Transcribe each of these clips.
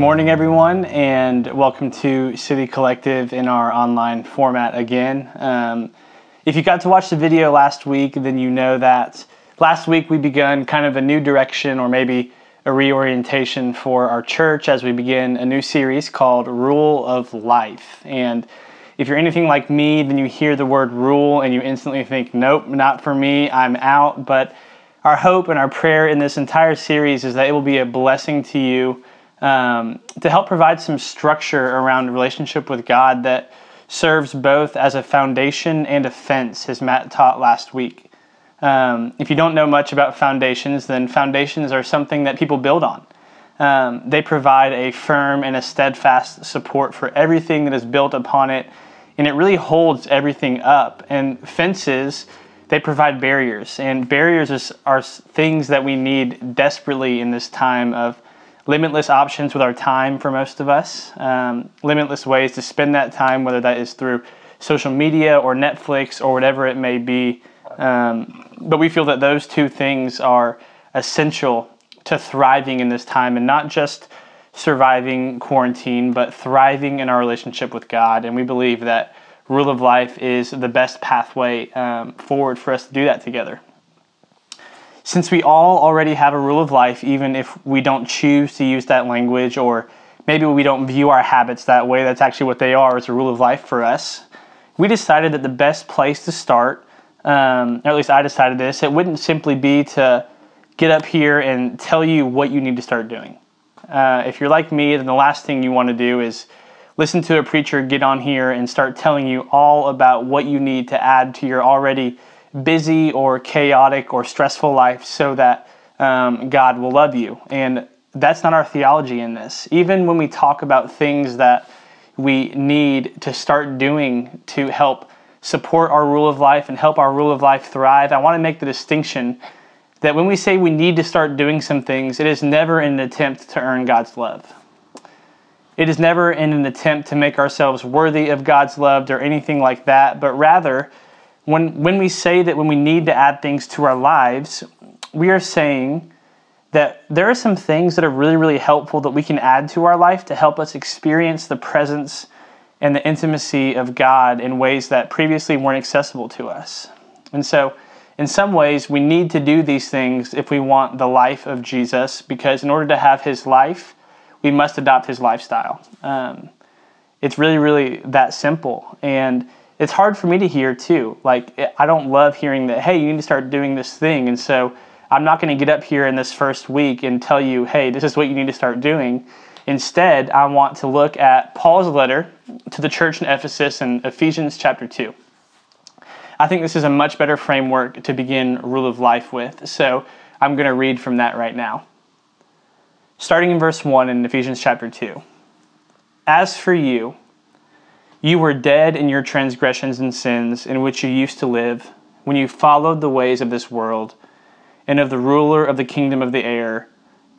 morning, everyone, and welcome to City Collective in our online format again. Um, if you got to watch the video last week, then you know that last week we begun kind of a new direction or maybe a reorientation for our church as we begin a new series called Rule of Life. And if you're anything like me, then you hear the word rule and you instantly think, nope, not for me, I'm out. But our hope and our prayer in this entire series is that it will be a blessing to you um, to help provide some structure around relationship with God that serves both as a foundation and a fence, as Matt taught last week. Um, if you don't know much about foundations, then foundations are something that people build on. Um, they provide a firm and a steadfast support for everything that is built upon it, and it really holds everything up. And fences, they provide barriers, and barriers is, are things that we need desperately in this time of limitless options with our time for most of us, um, limitless ways to spend that time, whether that is through social media or Netflix or whatever it may be. Um, but we feel that those two things are essential to thriving in this time and not just surviving quarantine, but thriving in our relationship with God. And we believe that rule of life is the best pathway um, forward for us to do that together. Since we all already have a rule of life, even if we don't choose to use that language or maybe we don't view our habits that way, that's actually what they are, it's a rule of life for us. We decided that the best place to start, um, or at least I decided this, it wouldn't simply be to get up here and tell you what you need to start doing. Uh, if you're like me, then the last thing you want to do is listen to a preacher get on here and start telling you all about what you need to add to your already busy or chaotic or stressful life so that um, God will love you. And that's not our theology in this. Even when we talk about things that we need to start doing to help support our rule of life and help our rule of life thrive, I want to make the distinction that when we say we need to start doing some things, it is never in an attempt to earn God's love. It is never in an attempt to make ourselves worthy of God's love or anything like that, but rather when, when we say that when we need to add things to our lives, we are saying that there are some things that are really, really helpful that we can add to our life to help us experience the presence and the intimacy of God in ways that previously weren't accessible to us. And so, in some ways, we need to do these things if we want the life of Jesus, because in order to have his life, we must adopt his lifestyle. Um, it's really, really that simple. And it's hard for me to hear too. Like, I don't love hearing that, hey, you need to start doing this thing. And so I'm not going to get up here in this first week and tell you, hey, this is what you need to start doing. Instead, I want to look at Paul's letter to the church in Ephesus in Ephesians chapter 2. I think this is a much better framework to begin rule of life with. So I'm going to read from that right now. Starting in verse 1 in Ephesians chapter 2. As for you, you were dead in your transgressions and sins in which you used to live, when you followed the ways of this world, and of the ruler of the kingdom of the air,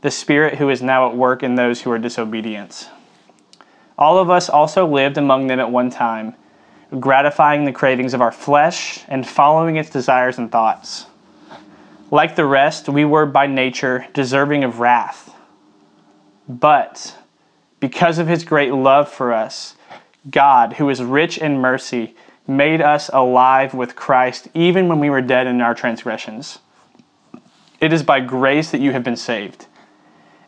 the Spirit who is now at work in those who are disobedient. All of us also lived among them at one time, gratifying the cravings of our flesh and following its desires and thoughts. Like the rest, we were by nature deserving of wrath. But because of his great love for us, God, who is rich in mercy, made us alive with Christ even when we were dead in our transgressions. It is by grace that you have been saved.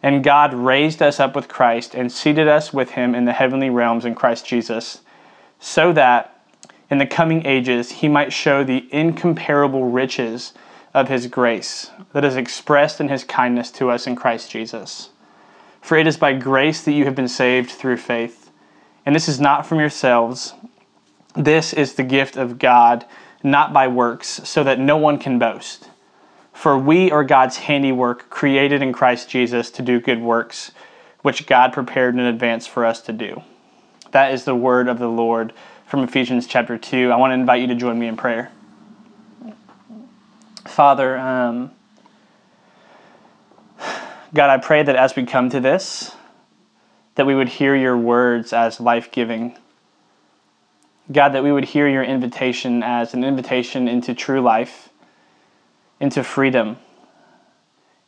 And God raised us up with Christ and seated us with him in the heavenly realms in Christ Jesus, so that in the coming ages he might show the incomparable riches of his grace that is expressed in his kindness to us in Christ Jesus. For it is by grace that you have been saved through faith and this is not from yourselves. This is the gift of God, not by works, so that no one can boast. For we are God's handiwork, created in Christ Jesus to do good works, which God prepared in advance for us to do. That is the word of the Lord from Ephesians chapter 2. I want to invite you to join me in prayer. Father, um, God, I pray that as we come to this, that we would hear your words as life giving. God, that we would hear your invitation as an invitation into true life, into freedom,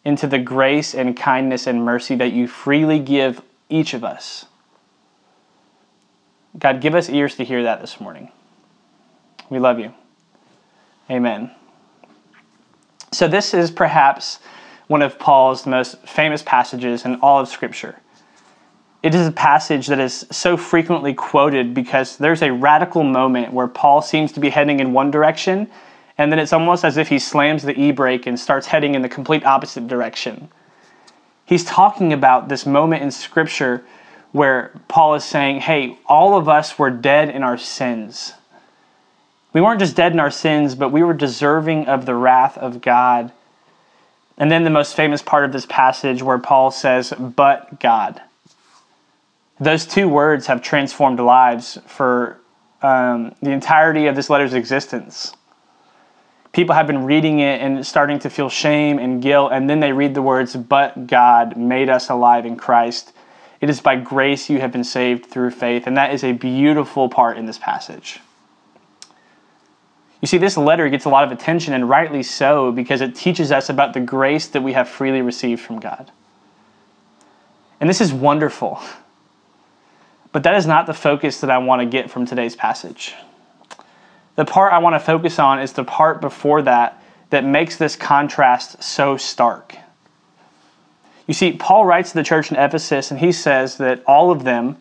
into the grace and kindness and mercy that you freely give each of us. God, give us ears to hear that this morning. We love you. Amen. So, this is perhaps one of Paul's most famous passages in all of Scripture. It is a passage that is so frequently quoted because there's a radical moment where Paul seems to be heading in one direction, and then it's almost as if he slams the e brake and starts heading in the complete opposite direction. He's talking about this moment in Scripture where Paul is saying, Hey, all of us were dead in our sins. We weren't just dead in our sins, but we were deserving of the wrath of God. And then the most famous part of this passage where Paul says, But God. Those two words have transformed lives for um, the entirety of this letter's existence. People have been reading it and starting to feel shame and guilt, and then they read the words, But God made us alive in Christ. It is by grace you have been saved through faith. And that is a beautiful part in this passage. You see, this letter gets a lot of attention, and rightly so, because it teaches us about the grace that we have freely received from God. And this is wonderful. But that is not the focus that I want to get from today's passage. The part I want to focus on is the part before that that makes this contrast so stark. You see, Paul writes to the church in Ephesus, and he says that all of them,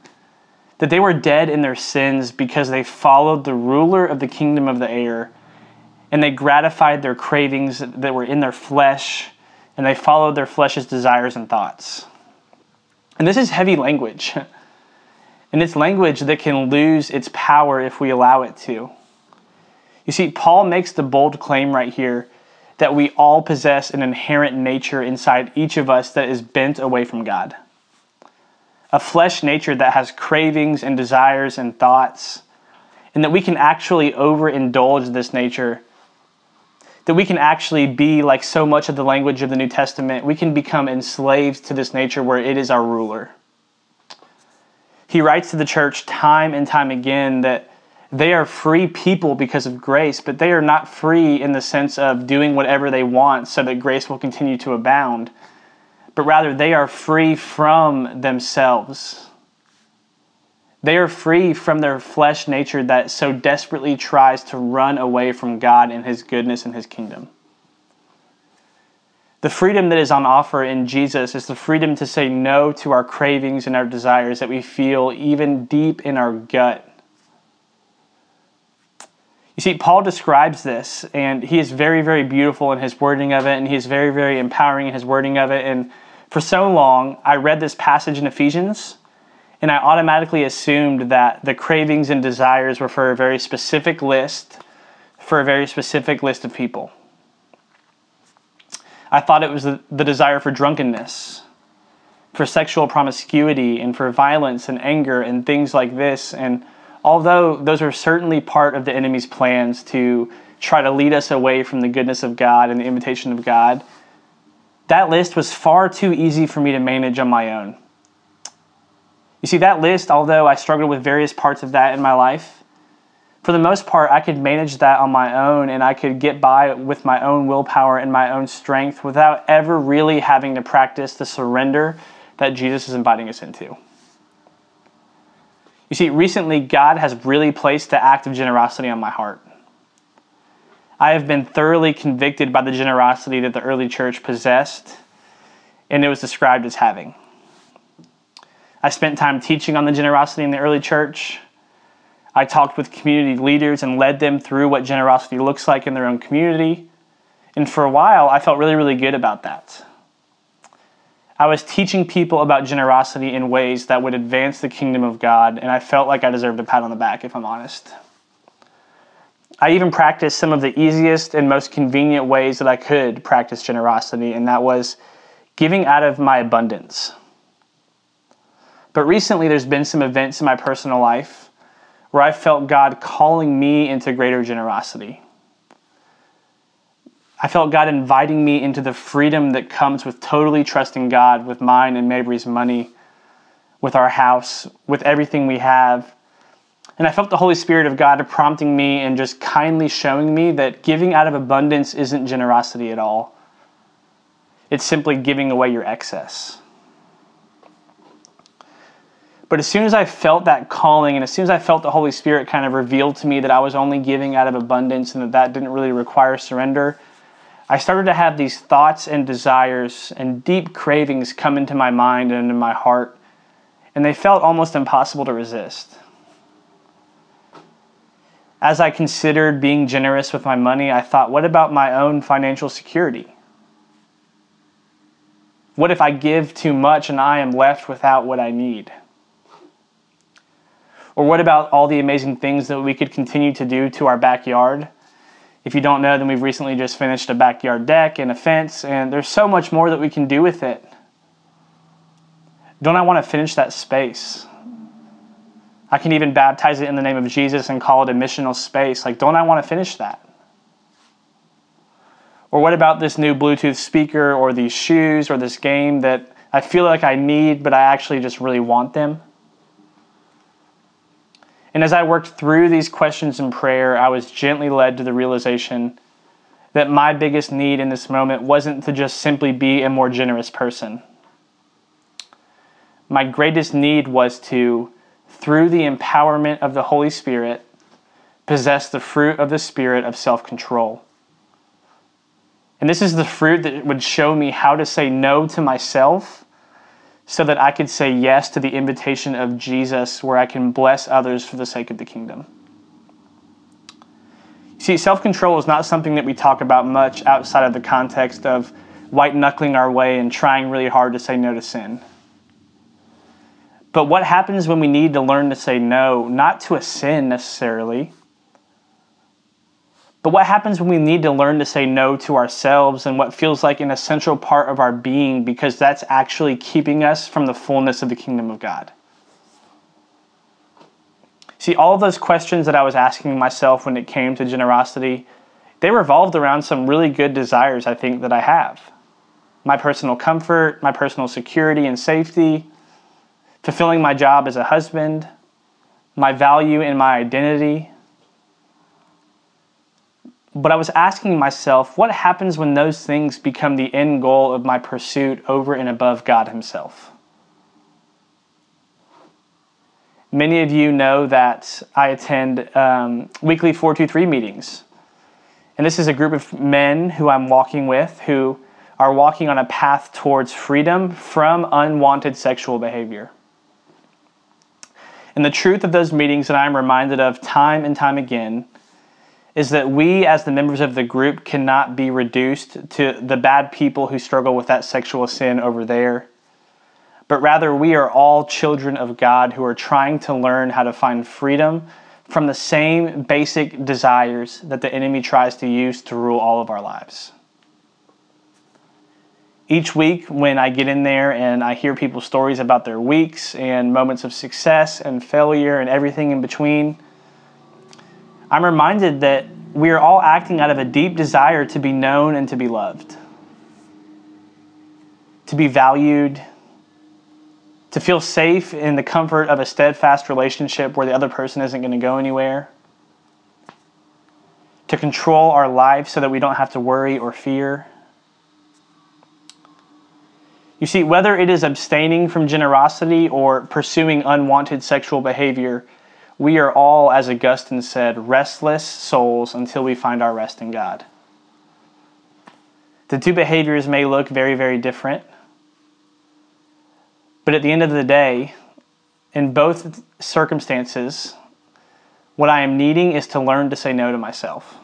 that they were dead in their sins because they followed the ruler of the kingdom of the air, and they gratified their cravings that were in their flesh, and they followed their flesh's desires and thoughts. And this is heavy language. And it's language that can lose its power if we allow it to. You see, Paul makes the bold claim right here that we all possess an inherent nature inside each of us that is bent away from God. A flesh nature that has cravings and desires and thoughts, and that we can actually overindulge this nature. That we can actually be like so much of the language of the New Testament, we can become enslaved to this nature where it is our ruler. He writes to the church time and time again that they are free people because of grace, but they are not free in the sense of doing whatever they want so that grace will continue to abound. But rather, they are free from themselves. They are free from their flesh nature that so desperately tries to run away from God and His goodness and His kingdom. The freedom that is on offer in Jesus is the freedom to say no to our cravings and our desires that we feel even deep in our gut you see, Paul describes this, and he is very, very beautiful in his wording of it, and he is very, very empowering in his wording of it. And for so long, I read this passage in Ephesians, and I automatically assumed that the cravings and desires were for a very specific list, for a very specific list of people. I thought it was the, the desire for drunkenness, for sexual promiscuity, and for violence and anger and things like this. And although those are certainly part of the enemy's plans to try to lead us away from the goodness of God and the invitation of God, that list was far too easy for me to manage on my own. You see, that list, although I struggled with various parts of that in my life, for the most part, I could manage that on my own and I could get by with my own willpower and my own strength without ever really having to practice the surrender that Jesus is inviting us into. You see, recently, God has really placed the act of generosity on my heart. I have been thoroughly convicted by the generosity that the early church possessed and it was described as having. I spent time teaching on the generosity in the early church. I talked with community leaders and led them through what generosity looks like in their own community. And for a while, I felt really, really good about that. I was teaching people about generosity in ways that would advance the kingdom of God, and I felt like I deserved a pat on the back, if I'm honest. I even practiced some of the easiest and most convenient ways that I could practice generosity, and that was giving out of my abundance. But recently, there's been some events in my personal life where I felt God calling me into greater generosity. I felt God inviting me into the freedom that comes with totally trusting God with mine and Mabry's money, with our house, with everything we have. And I felt the Holy Spirit of God prompting me and just kindly showing me that giving out of abundance isn't generosity at all. It's simply giving away your excess. But as soon as I felt that calling and as soon as I felt the Holy Spirit kind of revealed to me that I was only giving out of abundance and that that didn't really require surrender, I started to have these thoughts and desires and deep cravings come into my mind and into my heart, and they felt almost impossible to resist. As I considered being generous with my money, I thought, what about my own financial security? What if I give too much and I am left without what I need? Or what about all the amazing things that we could continue to do to our backyard? If you don't know, then we've recently just finished a backyard deck and a fence, and there's so much more that we can do with it. Don't I want to finish that space? I can even baptize it in the name of Jesus and call it a missional space. Like, don't I want to finish that? Or what about this new Bluetooth speaker or these shoes or this game that I feel like I need, but I actually just really want them? And as I worked through these questions in prayer, I was gently led to the realization that my biggest need in this moment wasn't to just simply be a more generous person. My greatest need was to, through the empowerment of the Holy Spirit, possess the fruit of the Spirit of self control. And this is the fruit that would show me how to say no to myself so that I could say yes to the invitation of Jesus where I can bless others for the sake of the kingdom. See, self control is not something that we talk about much outside of the context of white knuckling our way and trying really hard to say no to sin. But what happens when we need to learn to say no, not to a sin necessarily, but what happens when we need to learn to say no to ourselves and what feels like an essential part of our being because that's actually keeping us from the fullness of the kingdom of God? See, all those questions that I was asking myself when it came to generosity, they revolved around some really good desires I think that I have. My personal comfort, my personal security and safety, fulfilling my job as a husband, my value and my identity, but I was asking myself, what happens when those things become the end goal of my pursuit over and above God Himself? Many of you know that I attend um, weekly 423 meetings. And this is a group of men who I'm walking with who are walking on a path towards freedom from unwanted sexual behavior. And the truth of those meetings that I'm reminded of time and time again is that we, as the members of the group, cannot be reduced to the bad people who struggle with that sexual sin over there. But rather, we are all children of God who are trying to learn how to find freedom from the same basic desires that the enemy tries to use to rule all of our lives. Each week, when I get in there and I hear people's stories about their weeks and moments of success and failure and everything in between, I'm reminded that we are all acting out of a deep desire to be known and to be loved, to be valued, to feel safe in the comfort of a steadfast relationship where the other person isn't going to go anywhere, to control our life so that we don't have to worry or fear. You see, whether it is abstaining from generosity or pursuing unwanted sexual behavior, we are all, as Augustine said, restless souls until we find our rest in God. The two behaviors may look very, very different, but at the end of the day, in both circumstances, what I am needing is to learn to say no to myself.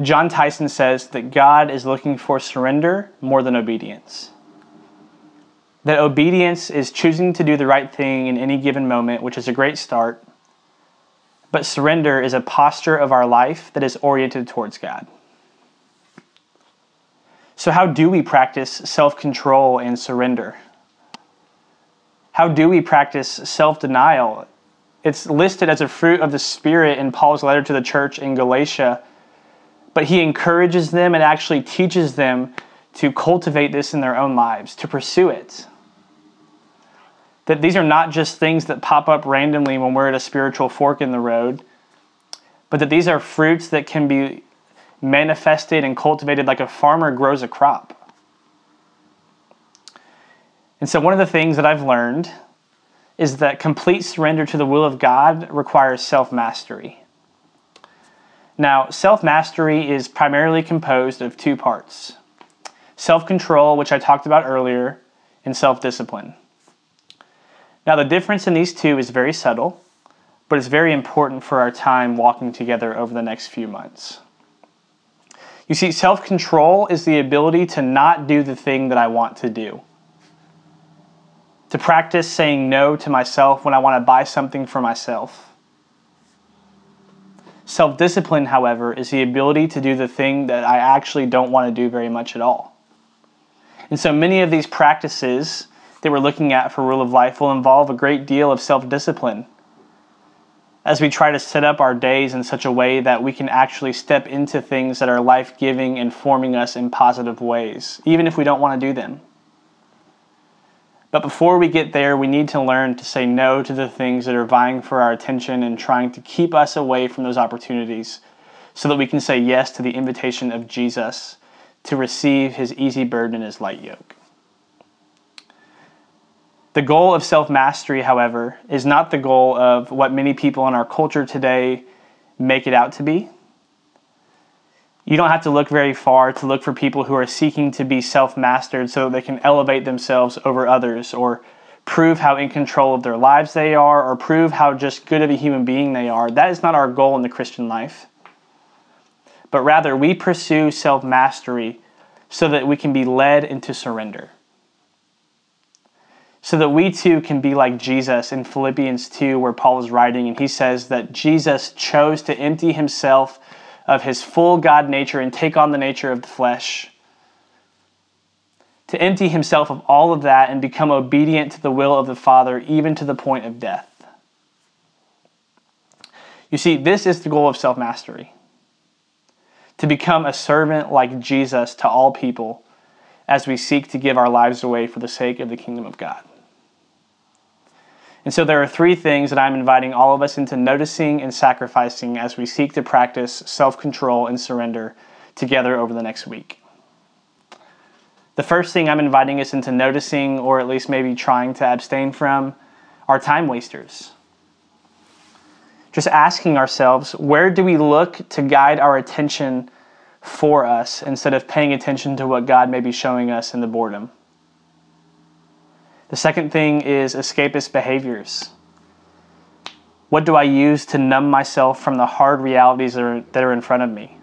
Jon Tyson says that God is looking for surrender more than obedience. That obedience is choosing to do the right thing in any given moment, which is a great start. But surrender is a posture of our life that is oriented towards God. So, how do we practice self control and surrender? How do we practice self denial? It's listed as a fruit of the Spirit in Paul's letter to the church in Galatia, but he encourages them and actually teaches them to cultivate this in their own lives, to pursue it that these are not just things that pop up randomly when we're at a spiritual fork in the road, but that these are fruits that can be manifested and cultivated like a farmer grows a crop. And so, one of the things that I've learned is that complete surrender to the will of God requires self mastery. Now, self mastery is primarily composed of two parts self control, which I talked about earlier, and self discipline. Now, the difference in these two is very subtle, but it's very important for our time walking together over the next few months. You see, self control is the ability to not do the thing that I want to do. To practice saying no to myself when I want to buy something for myself. Self discipline, however, is the ability to do the thing that I actually don't want to do very much at all. And so many of these practices that we're looking at for rule of life will involve a great deal of self discipline as we try to set up our days in such a way that we can actually step into things that are life giving and forming us in positive ways, even if we don't want to do them. But before we get there, we need to learn to say no to the things that are vying for our attention and trying to keep us away from those opportunities so that we can say yes to the invitation of Jesus to receive his easy burden and his light yoke. The goal of self mastery, however, is not the goal of what many people in our culture today make it out to be. You don't have to look very far to look for people who are seeking to be self mastered so that they can elevate themselves over others or prove how in control of their lives they are or prove how just good of a human being they are. That is not our goal in the Christian life. But rather, we pursue self mastery so that we can be led into surrender so that we too can be like Jesus in Philippians 2, where Paul is writing, and he says that Jesus chose to empty himself of his full God nature and take on the nature of the flesh. To empty himself of all of that and become obedient to the will of the Father, even to the point of death. You see, this is the goal of self mastery to become a servant like Jesus to all people as we seek to give our lives away for the sake of the kingdom of God. And so there are three things that I'm inviting all of us into noticing and sacrificing as we seek to practice self control and surrender together over the next week. The first thing I'm inviting us into noticing, or at least maybe trying to abstain from, are time wasters. Just asking ourselves, where do we look to guide our attention for us instead of paying attention to what God may be showing us in the boredom? The second thing is escapist behaviors. What do I use to numb myself from the hard realities that are, that are in front of me?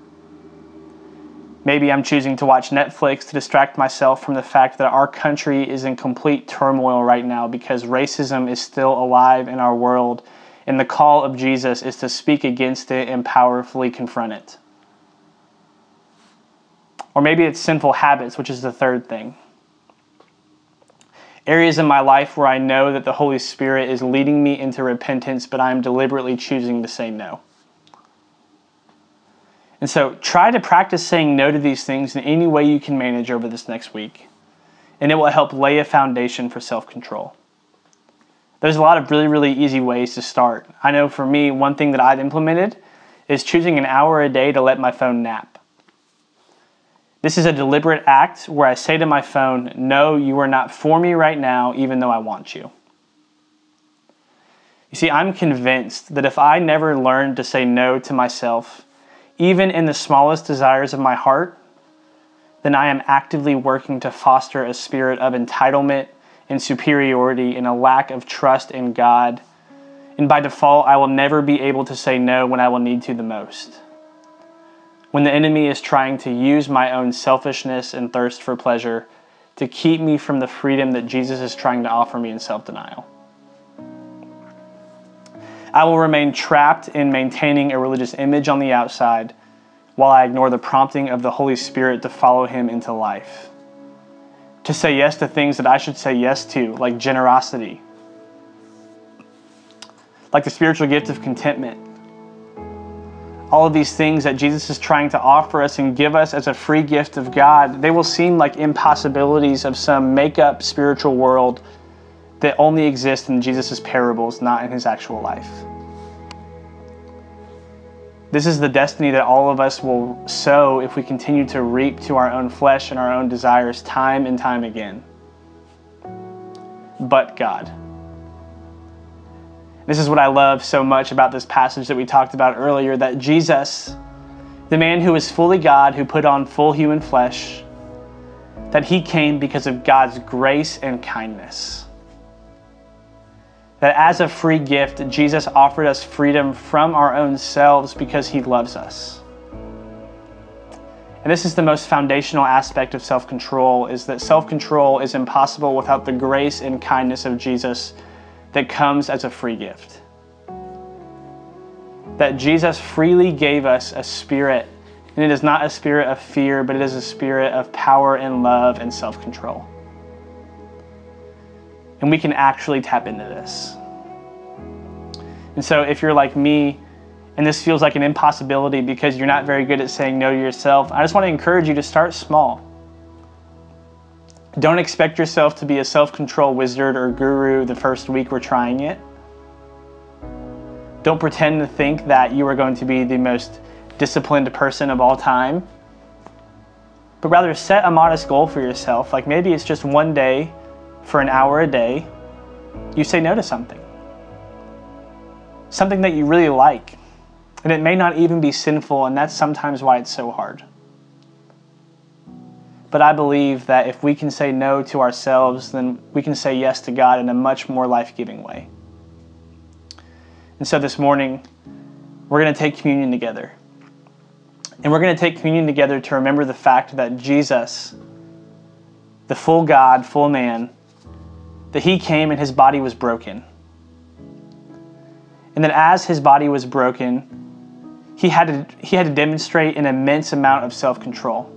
Maybe I'm choosing to watch Netflix to distract myself from the fact that our country is in complete turmoil right now because racism is still alive in our world, and the call of Jesus is to speak against it and powerfully confront it. Or maybe it's sinful habits, which is the third thing areas in my life where I know that the Holy Spirit is leading me into repentance, but I'm deliberately choosing to say no. And so try to practice saying no to these things in any way you can manage over this next week, and it will help lay a foundation for self control. There's a lot of really, really easy ways to start. I know for me, one thing that I've implemented is choosing an hour a day to let my phone nap. This is a deliberate act where I say to my phone, No, you are not for me right now, even though I want you. You see, I'm convinced that if I never learned to say no to myself, even in the smallest desires of my heart, then I am actively working to foster a spirit of entitlement and superiority and a lack of trust in God. And by default, I will never be able to say no when I will need to the most when the enemy is trying to use my own selfishness and thirst for pleasure to keep me from the freedom that Jesus is trying to offer me in self denial. I will remain trapped in maintaining a religious image on the outside while I ignore the prompting of the Holy Spirit to follow Him into life. To say yes to things that I should say yes to, like generosity, like the spiritual gift of contentment, all of these things that Jesus is trying to offer us and give us as a free gift of God, they will seem like impossibilities of some make up spiritual world that only exist in Jesus' parables, not in his actual life. This is the destiny that all of us will sow if we continue to reap to our own flesh and our own desires time and time again. but God. This is what I love so much about this passage that we talked about earlier that Jesus, the man who is fully God, who put on full human flesh, that he came because of God's grace and kindness. That as a free gift, Jesus offered us freedom from our own selves because he loves us. And this is the most foundational aspect of self-control is that self-control is impossible without the grace and kindness of Jesus that comes as a free gift. That Jesus freely gave us a spirit, and it is not a spirit of fear, but it is a spirit of power and love and self control. And we can actually tap into this. And so, if you're like me, and this feels like an impossibility because you're not very good at saying no to yourself, I just want to encourage you to start small. Don't expect yourself to be a self control wizard or guru the first week we're trying it. Don't pretend to think that you are going to be the most disciplined person of all time. But rather set a modest goal for yourself. Like maybe it's just one day for an hour a day, you say no to something. Something that you really like. And it may not even be sinful, and that's sometimes why it's so hard. But I believe that if we can say no to ourselves, then we can say yes to God in a much more life giving way. And so this morning, we're going to take communion together. And we're going to take communion together to remember the fact that Jesus, the full God, full man, that he came and his body was broken. And that as his body was broken, he had to, he had to demonstrate an immense amount of self control.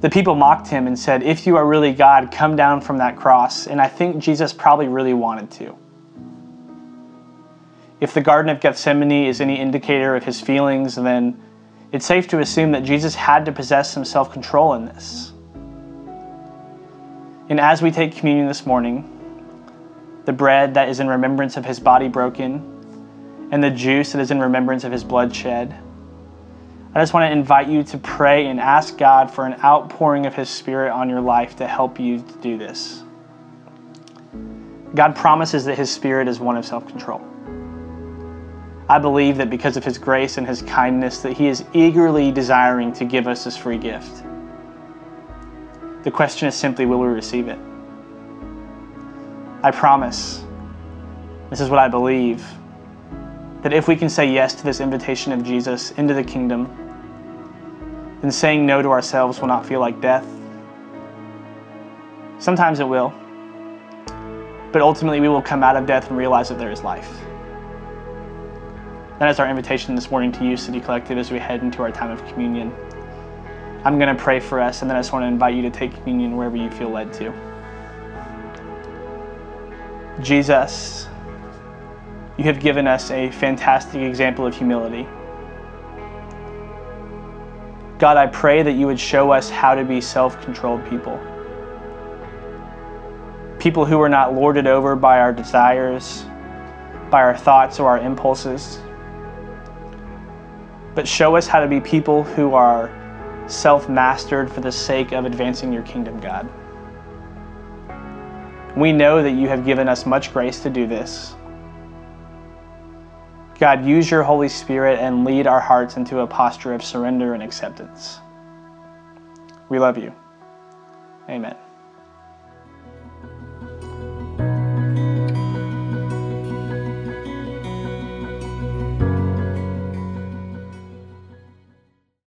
The people mocked him and said, If you are really God, come down from that cross. And I think Jesus probably really wanted to. If the Garden of Gethsemane is any indicator of his feelings, then it's safe to assume that Jesus had to possess some self control in this. And as we take communion this morning, the bread that is in remembrance of his body broken, and the juice that is in remembrance of his blood shed, I just want to invite you to pray and ask God for an outpouring of His Spirit on your life to help you to do this. God promises that His Spirit is one of self control. I believe that because of His grace and His kindness, that He is eagerly desiring to give us this free gift. The question is simply, will we receive it? I promise, this is what I believe, that if we can say yes to this invitation of Jesus into the kingdom, then saying no to ourselves will not feel like death. Sometimes it will, but ultimately we will come out of death and realize that there is life. That is our invitation this morning to you, City Collective, as we head into our time of communion. I'm going to pray for us, and then I just want to invite you to take communion wherever you feel led to. Jesus, you have given us a fantastic example of humility. God, I pray that you would show us how to be self controlled people. People who are not lorded over by our desires, by our thoughts or our impulses. But show us how to be people who are self mastered for the sake of advancing your kingdom, God. We know that you have given us much grace to do this. God, use your Holy Spirit and lead our hearts into a posture of surrender and acceptance. We love you. Amen.